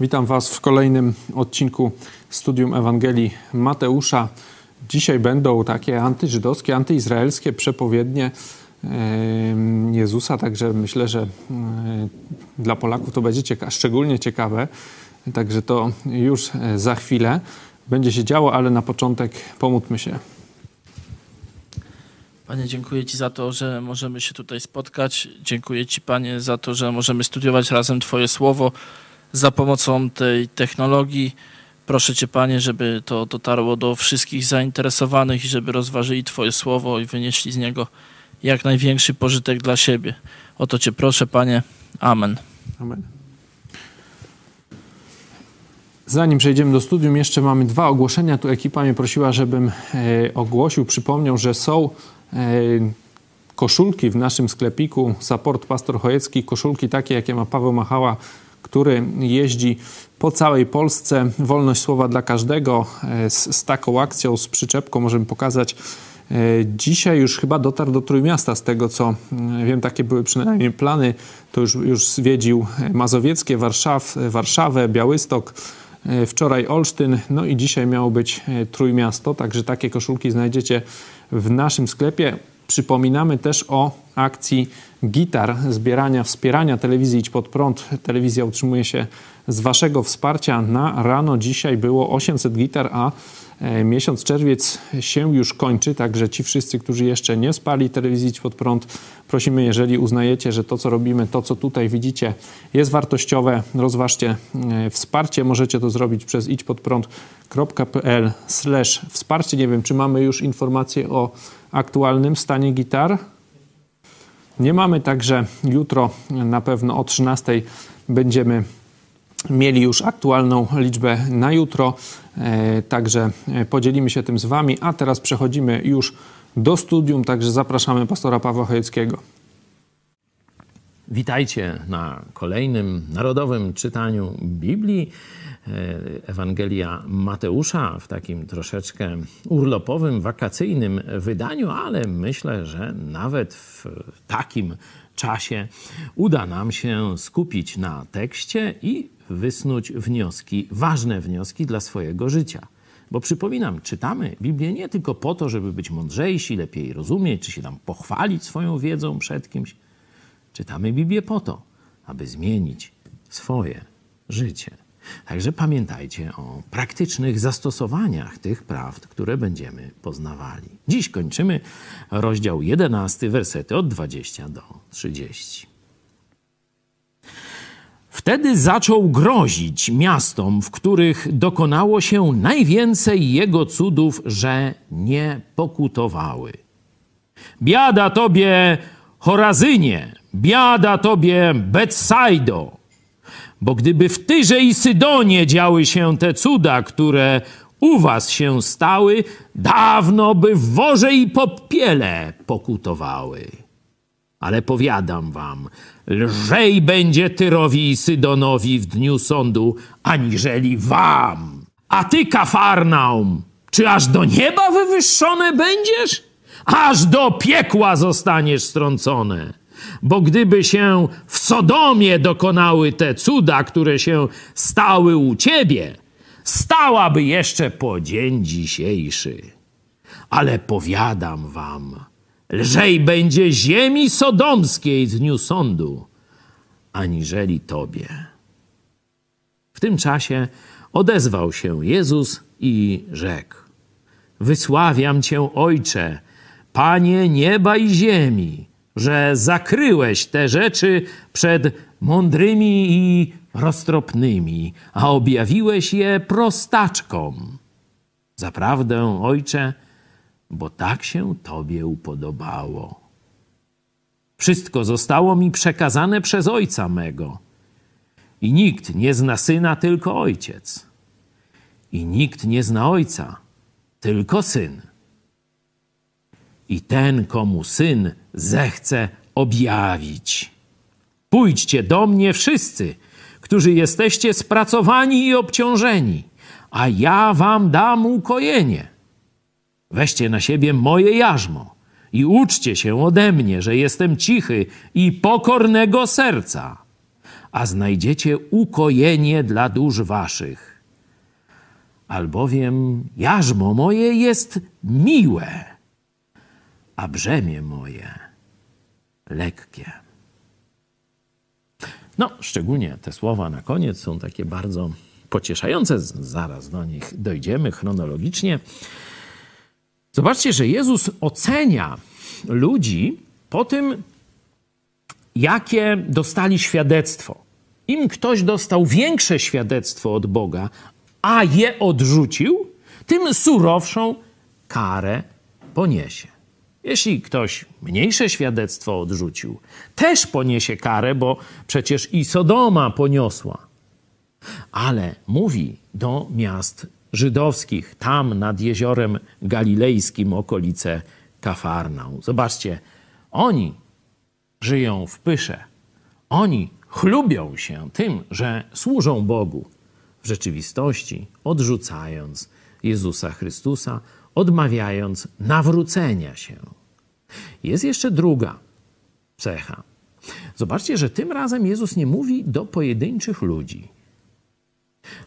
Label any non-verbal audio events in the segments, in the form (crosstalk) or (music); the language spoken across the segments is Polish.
Witam Was w kolejnym odcinku Studium Ewangelii Mateusza. Dzisiaj będą takie antyżydowskie, antyizraelskie przepowiednie Jezusa, także myślę, że dla Polaków to będzie cieka szczególnie ciekawe. Także to już za chwilę będzie się działo, ale na początek pomódlmy się. Panie, dziękuję Ci za to, że możemy się tutaj spotkać. Dziękuję Ci, Panie, za to, że możemy studiować razem Twoje słowo za pomocą tej technologii. Proszę Cię, Panie, żeby to dotarło do wszystkich zainteresowanych i żeby rozważyli Twoje słowo i wynieśli z niego jak największy pożytek dla siebie. O to Cię proszę, Panie. Amen. Amen. Zanim przejdziemy do studium, jeszcze mamy dwa ogłoszenia. Tu ekipa mnie prosiła, żebym e, ogłosił, przypomniał, że są e, koszulki w naszym sklepiku Support Pastor Chojecki, koszulki takie, jakie ma Paweł Machała, który jeździ po całej Polsce. Wolność słowa dla każdego e, z, z taką akcją, z przyczepką możemy pokazać. E, dzisiaj już chyba dotarł do Trójmiasta, z tego co mm, wiem, takie były przynajmniej plany. To już, już zwiedził Mazowieckie, Warszaw, Warszawę, Białystok, e, wczoraj Olsztyn, no i dzisiaj miało być Trójmiasto, także takie koszulki znajdziecie w naszym sklepie. Przypominamy też o akcji gitar, zbierania, wspierania telewizji Idź Pod Prąd. Telewizja utrzymuje się z Waszego wsparcia. Na rano dzisiaj było 800 gitar, a e, miesiąc czerwiec się już kończy, także ci wszyscy, którzy jeszcze nie spali telewizji Pod Prąd, prosimy, jeżeli uznajecie, że to, co robimy, to, co tutaj widzicie, jest wartościowe, rozważcie e, wsparcie. Możecie to zrobić przez idźpodprąd.pl wsparcie. Nie wiem, czy mamy już informacje o aktualnym stanie gitar. Nie mamy, także jutro na pewno o 13 będziemy mieli już aktualną liczbę na jutro, e, także e, podzielimy się tym z Wami, a teraz przechodzimy już do studium, także zapraszamy pastora Pawła Chojeckiego. Witajcie na kolejnym narodowym czytaniu Biblii. E, Ewangelia Mateusza w takim troszeczkę urlopowym, wakacyjnym wydaniu, ale myślę, że nawet w takim czasie uda nam się skupić na tekście i wysnuć wnioski, ważne wnioski dla swojego życia. Bo przypominam, czytamy Biblię nie tylko po to, żeby być mądrzejsi, lepiej rozumieć, czy się tam pochwalić swoją wiedzą przed kimś. Czytamy Biblię po to, aby zmienić swoje życie. Także pamiętajcie o praktycznych zastosowaniach tych prawd, które będziemy poznawali. Dziś kończymy rozdział 11, wersety od 20 do 30. Wtedy zaczął grozić miastom, w których dokonało się najwięcej jego cudów, że nie pokutowały. Biada tobie, Chorazynie, biada tobie, Betsaido, bo gdyby w Tyrze i Sydonie działy się te cuda, które u was się stały, dawno by w worze i popiele pokutowały. Ale powiadam wam, lżej będzie Tyrowi i Sydonowi w dniu sądu, aniżeli wam. A ty, Kafarnaum, czy aż do nieba wywyższone będziesz? Aż do piekła zostaniesz strącone. Bo gdyby się w Sodomie dokonały te cuda, które się stały u ciebie, stałaby jeszcze po dzień dzisiejszy. Ale powiadam wam, lżej będzie ziemi sodomskiej w dniu sądu, aniżeli tobie. W tym czasie odezwał się Jezus i rzekł: Wysławiam cię, Ojcze, Panie nieba i ziemi że zakryłeś te rzeczy przed mądrymi i roztropnymi, a objawiłeś je prostaczkom. Zaprawdę, ojcze, bo tak się Tobie upodobało. Wszystko zostało mi przekazane przez ojca mego. I nikt nie zna syna, tylko ojciec. I nikt nie zna ojca, tylko syn i ten, komu syn zechce objawić. Pójdźcie do mnie wszyscy, którzy jesteście spracowani i obciążeni, a ja wam dam ukojenie. Weźcie na siebie moje jarzmo i uczcie się ode mnie, że jestem cichy i pokornego serca, a znajdziecie ukojenie dla dusz waszych. Albowiem jarzmo moje jest miłe, a brzemię moje lekkie. No, szczególnie te słowa na koniec są takie bardzo pocieszające. Zaraz do nich dojdziemy chronologicznie. Zobaczcie, że Jezus ocenia ludzi po tym, jakie dostali świadectwo. Im ktoś dostał większe świadectwo od Boga, a je odrzucił, tym surowszą karę poniesie. Jeśli ktoś mniejsze świadectwo odrzucił, też poniesie karę, bo przecież i Sodoma poniosła. Ale mówi do miast żydowskich, tam nad jeziorem galilejskim, okolice Kafarnał. Zobaczcie, oni żyją w pysze. Oni chlubią się tym, że służą Bogu. W rzeczywistości odrzucając Jezusa Chrystusa, odmawiając nawrócenia się. Jest jeszcze druga cecha. Zobaczcie, że tym razem Jezus nie mówi do pojedynczych ludzi.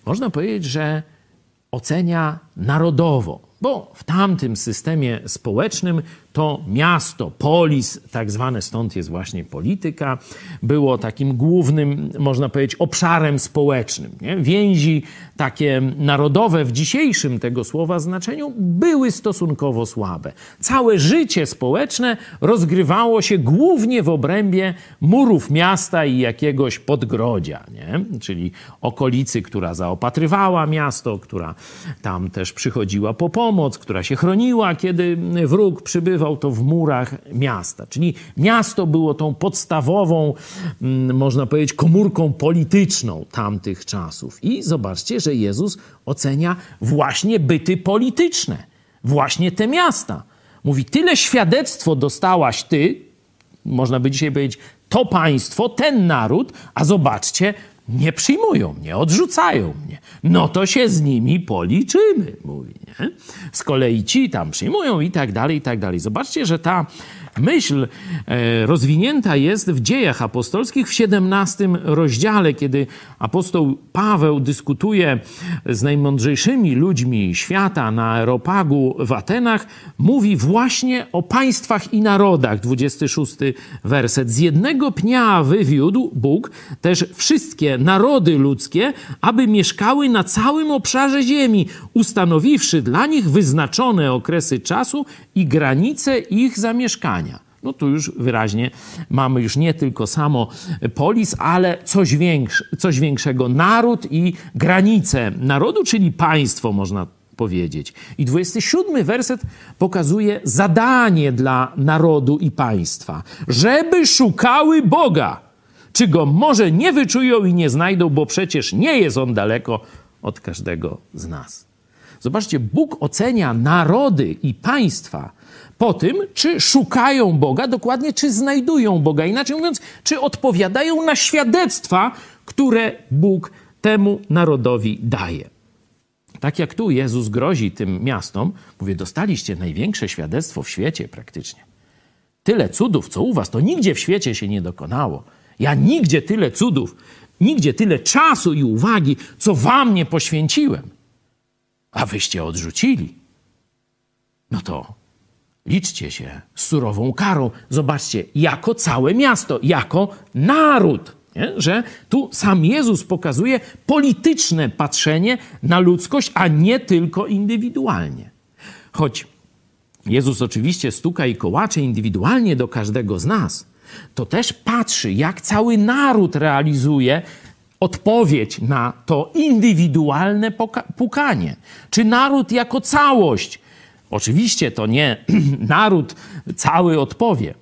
Można powiedzieć, że ocenia narodowo bo w tamtym systemie społecznym to miasto, polis, tak zwane, stąd jest właśnie polityka, było takim głównym, można powiedzieć, obszarem społecznym. Nie? Więzi takie narodowe w dzisiejszym tego słowa znaczeniu były stosunkowo słabe. Całe życie społeczne rozgrywało się głównie w obrębie murów miasta i jakiegoś podgrodzia, nie? czyli okolicy, która zaopatrywała miasto, która tam też przychodziła po pomoc pomoc, która się chroniła, kiedy wróg przybywał, to w murach miasta. Czyli miasto było tą podstawową, mm, można powiedzieć, komórką polityczną tamtych czasów. I zobaczcie, że Jezus ocenia właśnie byty polityczne, właśnie te miasta. Mówi, tyle świadectwo dostałaś ty, można by dzisiaj powiedzieć, to państwo, ten naród, a zobaczcie, nie przyjmują mnie, odrzucają mnie. No to się z nimi policzymy, mówi. Nie? Z kolei ci tam przyjmują i tak dalej, i tak dalej. Zobaczcie, że ta myśl e, rozwinięta jest w dziejach apostolskich w 17 rozdziale, kiedy apostoł Paweł dyskutuje z najmądrzejszymi ludźmi świata na Aeropagu w Atenach, mówi właśnie o państwach i narodach. 26 werset. Z jednego pnia wywiódł Bóg też wszystkie narody ludzkie, aby mieszkały na całym obszarze ziemi, ustanowiwszy dla nich wyznaczone okresy czasu i granice ich zamieszkania. No tu już wyraźnie mamy już nie tylko samo polis, ale coś, większe, coś większego. Naród i granice narodu, czyli państwo można powiedzieć. I 27 werset pokazuje zadanie dla narodu i państwa, żeby szukały Boga. Czy go może nie wyczują i nie znajdą, bo przecież nie jest on daleko od każdego z nas. Zobaczcie, Bóg ocenia narody i państwa po tym, czy szukają Boga, dokładnie czy znajdują Boga. Inaczej mówiąc, czy odpowiadają na świadectwa, które Bóg temu narodowi daje. Tak jak tu Jezus grozi tym miastom, mówię, dostaliście największe świadectwo w świecie praktycznie. Tyle cudów, co u was, to nigdzie w świecie się nie dokonało. Ja nigdzie tyle cudów, nigdzie tyle czasu i uwagi, co wam nie poświęciłem. A wyście odrzucili. No to liczcie się z surową karą. Zobaczcie, jako całe miasto, jako naród. Nie? Że tu sam Jezus pokazuje polityczne patrzenie na ludzkość, a nie tylko indywidualnie. Choć Jezus oczywiście stuka i kołacze indywidualnie do każdego z nas, to też patrzy, jak cały naród realizuje odpowiedź na to indywidualne pukanie. Czy naród jako całość Oczywiście to nie (clears throat) naród cały odpowie,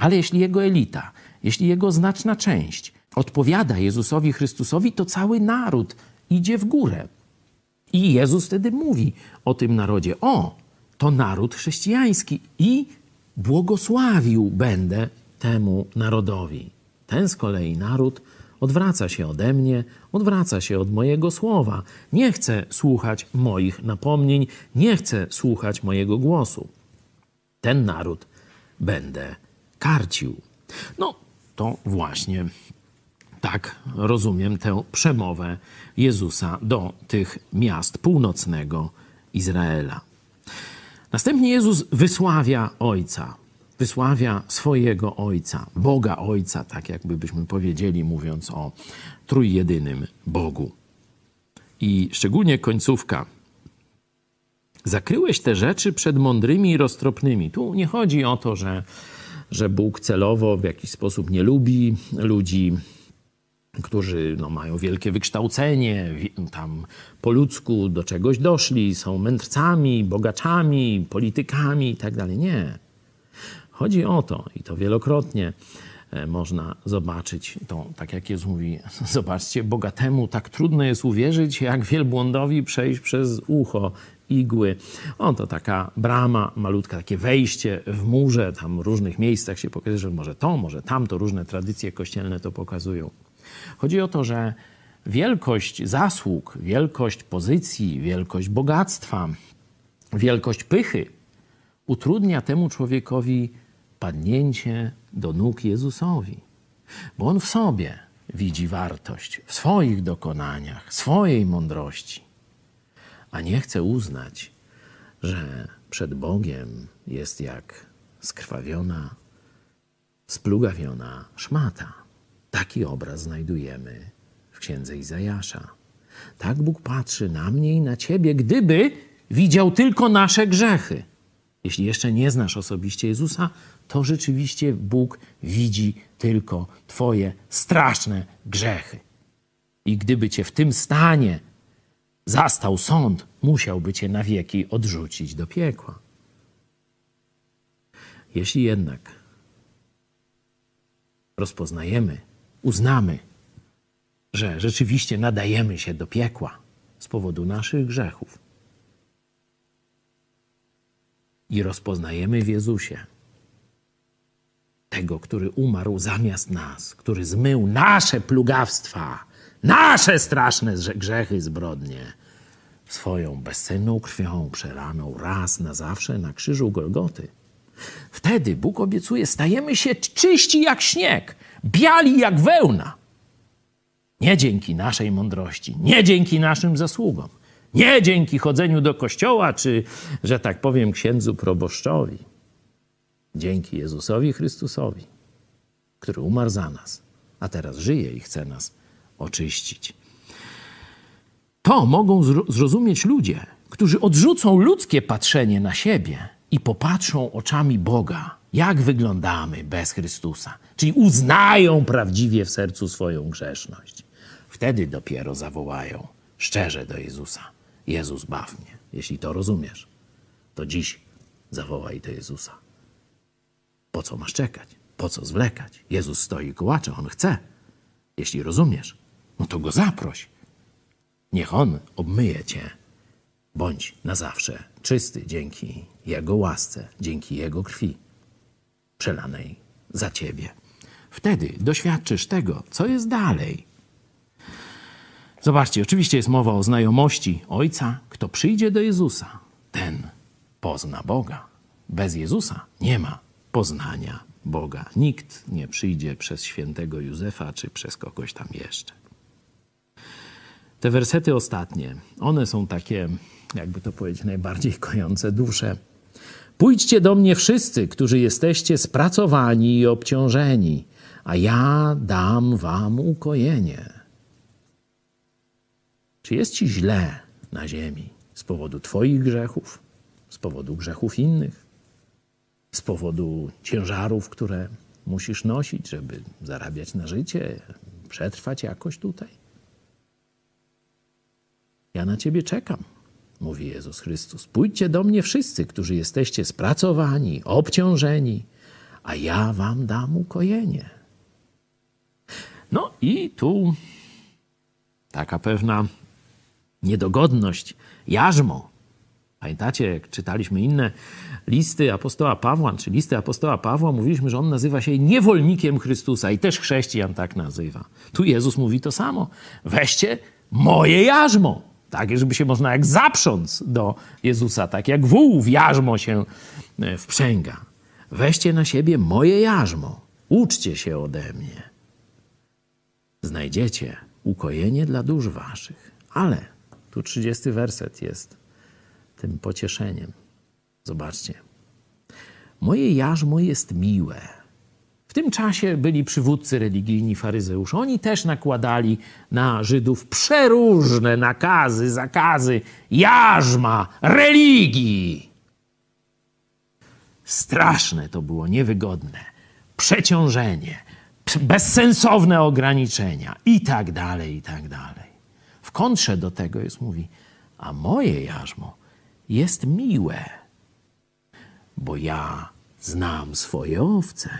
ale jeśli jego elita, jeśli jego znaczna część odpowiada Jezusowi Chrystusowi, to cały naród idzie w górę. I Jezus wtedy mówi o tym narodzie: O, to naród chrześcijański i błogosławił będę temu narodowi. Ten z kolei naród odwraca się ode mnie, odwraca się od mojego słowa. Nie chce słuchać moich napomnień, nie chce słuchać mojego głosu. Ten naród będę karcił. No, to właśnie Tak rozumiem tę przemowę Jezusa do tych miast północnego Izraela. Następnie Jezus wysławia Ojca, wysławia swojego Ojca, Boga Ojca, tak jakby byśmy powiedzieli, mówiąc o trójjedynym Bogu. I szczególnie końcówka. Zakryłeś te rzeczy przed mądrymi i roztropnymi. Tu nie chodzi o to, że, że Bóg celowo w jakiś sposób nie lubi ludzi, którzy no, mają wielkie wykształcenie, tam po ludzku do czegoś doszli, są mędrcami, bogaczami, politykami itd. Tak nie. Chodzi o to, i to wielokrotnie e, można zobaczyć, to tak jak Jezus mówi, (laughs) zobaczcie, bogatemu tak trudno jest uwierzyć, jak wielbłądowi przejść przez ucho igły. O, to taka brama malutka, takie wejście w murze, tam w różnych miejscach się pokazuje, że może to, może tamto, różne tradycje kościelne to pokazują. Chodzi o to, że wielkość zasług, wielkość pozycji, wielkość bogactwa, wielkość pychy utrudnia temu człowiekowi padnięcie do nóg Jezusowi, bo on w sobie widzi wartość, w swoich dokonaniach, swojej mądrości, a nie chce uznać, że przed Bogiem jest jak skrwawiona, splugawiona szmata. Taki obraz znajdujemy w księdze Izajasza. Tak Bóg patrzy na mnie i na ciebie, gdyby widział tylko nasze grzechy. Jeśli jeszcze nie znasz osobiście Jezusa, to rzeczywiście Bóg widzi tylko Twoje straszne grzechy. I gdyby Cię w tym stanie zastał sąd, musiałby Cię na wieki odrzucić do piekła. Jeśli jednak rozpoznajemy uznamy, że rzeczywiście nadajemy się do piekła z powodu naszych grzechów i rozpoznajemy w Jezusie tego, który umarł zamiast nas, który zmył nasze plugawstwa, nasze straszne grzechy, zbrodnie, swoją bezcenną krwią przeraną raz na zawsze na krzyżu Golgoty. Wtedy Bóg obiecuje, stajemy się czyści jak śnieg, biali jak wełna. Nie dzięki naszej mądrości, nie dzięki naszym zasługom, nie dzięki chodzeniu do kościoła, czy, że tak powiem, księdzu proboszczowi. Dzięki Jezusowi Chrystusowi, który umarł za nas, a teraz żyje i chce nas oczyścić. To mogą zrozumieć ludzie, którzy odrzucą ludzkie patrzenie na siebie i popatrzą oczami Boga, jak wyglądamy bez Chrystusa, czyli uznają prawdziwie w sercu swoją grzeszność. Wtedy dopiero zawołają szczerze do Jezusa: Jezus, baw mnie. Jeśli to rozumiesz, to dziś zawołaj do Jezusa. Po co masz czekać? Po co zwlekać? Jezus stoi kołacze, on chce. Jeśli rozumiesz, no to go zaproś. Niech on obmyje cię. Bądź na zawsze czysty dzięki Jego łasce, dzięki Jego krwi przelanej za ciebie. Wtedy doświadczysz tego, co jest dalej. Zobaczcie, oczywiście jest mowa o znajomości Ojca. Kto przyjdzie do Jezusa, ten pozna Boga. Bez Jezusa nie ma poznania Boga. Nikt nie przyjdzie przez świętego Józefa czy przez kogoś tam jeszcze. Te wersety ostatnie, one są takie, jakby to powiedzieć, najbardziej kojące duszę. Pójdźcie do mnie wszyscy, którzy jesteście spracowani i obciążeni, a ja dam wam ukojenie. Czy jest ci źle na ziemi z powodu Twoich grzechów, z powodu grzechów innych, z powodu ciężarów, które musisz nosić, żeby zarabiać na życie, przetrwać jakoś tutaj? Ja na Ciebie czekam mówi Jezus Chrystus. Pójdźcie do mnie wszyscy, którzy jesteście spracowani, obciążeni, a ja wam dam ukojenie. No i tu taka pewna niedogodność, jarzmo. Pamiętacie, jak czytaliśmy inne listy apostoła Pawła, czy listy apostoła Pawła, mówiliśmy, że on nazywa się niewolnikiem Chrystusa i też chrześcijan tak nazywa. Tu Jezus mówi to samo. Weźcie moje jarzmo. Tak, żeby się można jak zaprząc do Jezusa, tak jak wół w jarzmo się e, wprzęga. Weźcie na siebie moje jarzmo, uczcie się ode mnie. znajdziecie ukojenie dla dusz waszych. Ale tu 30 werset jest tym pocieszeniem. Zobaczcie. Moje jarzmo jest miłe. W tym czasie byli przywódcy religijni faryzeusze. Oni też nakładali na Żydów przeróżne nakazy, zakazy, jarzma, religii. Straszne to było, niewygodne. Przeciążenie, bezsensowne ograniczenia i tak dalej, i tak dalej. Kontrze do tego jest mówi, a moje jarzmo jest miłe, bo ja znam swoje owce.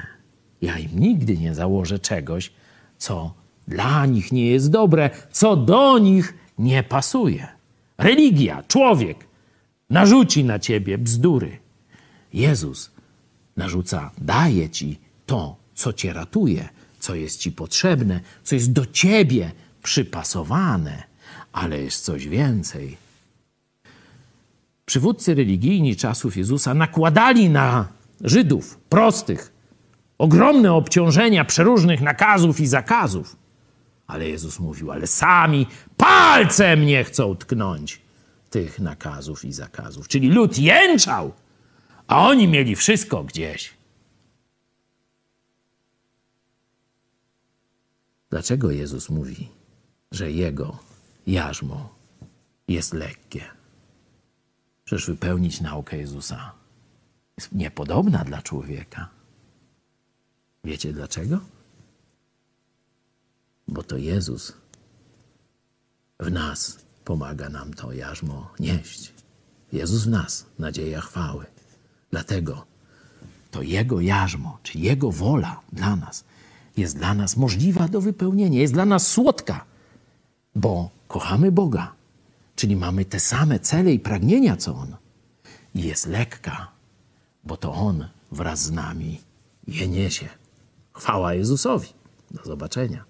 Ja im nigdy nie założę czegoś, co dla nich nie jest dobre, co do nich nie pasuje. Religia, człowiek narzuci na ciebie bzdury. Jezus narzuca, daje ci to, co cię ratuje, co jest ci potrzebne, co jest do ciebie przypasowane, ale jest coś więcej. Przywódcy religijni czasów Jezusa nakładali na Żydów prostych ogromne obciążenia przeróżnych nakazów i zakazów. Ale Jezus mówił, ale sami palcem nie chcą tknąć tych nakazów i zakazów. Czyli lud jęczał, a oni mieli wszystko gdzieś. Dlaczego Jezus mówi, że jego jarzmo jest lekkie? Przecież wypełnić naukę Jezusa jest niepodobna dla człowieka. Wiecie dlaczego? Bo to Jezus w nas pomaga nam to jarzmo nieść. Jezus w nas, nadzieja chwały. Dlatego to Jego jarzmo, czy Jego wola dla nas jest dla nas możliwa do wypełnienia, jest dla nas słodka, bo kochamy Boga, czyli mamy te same cele i pragnienia co On. I jest lekka, bo to On wraz z nami je niesie. Chwała Jezusowi. Do zobaczenia.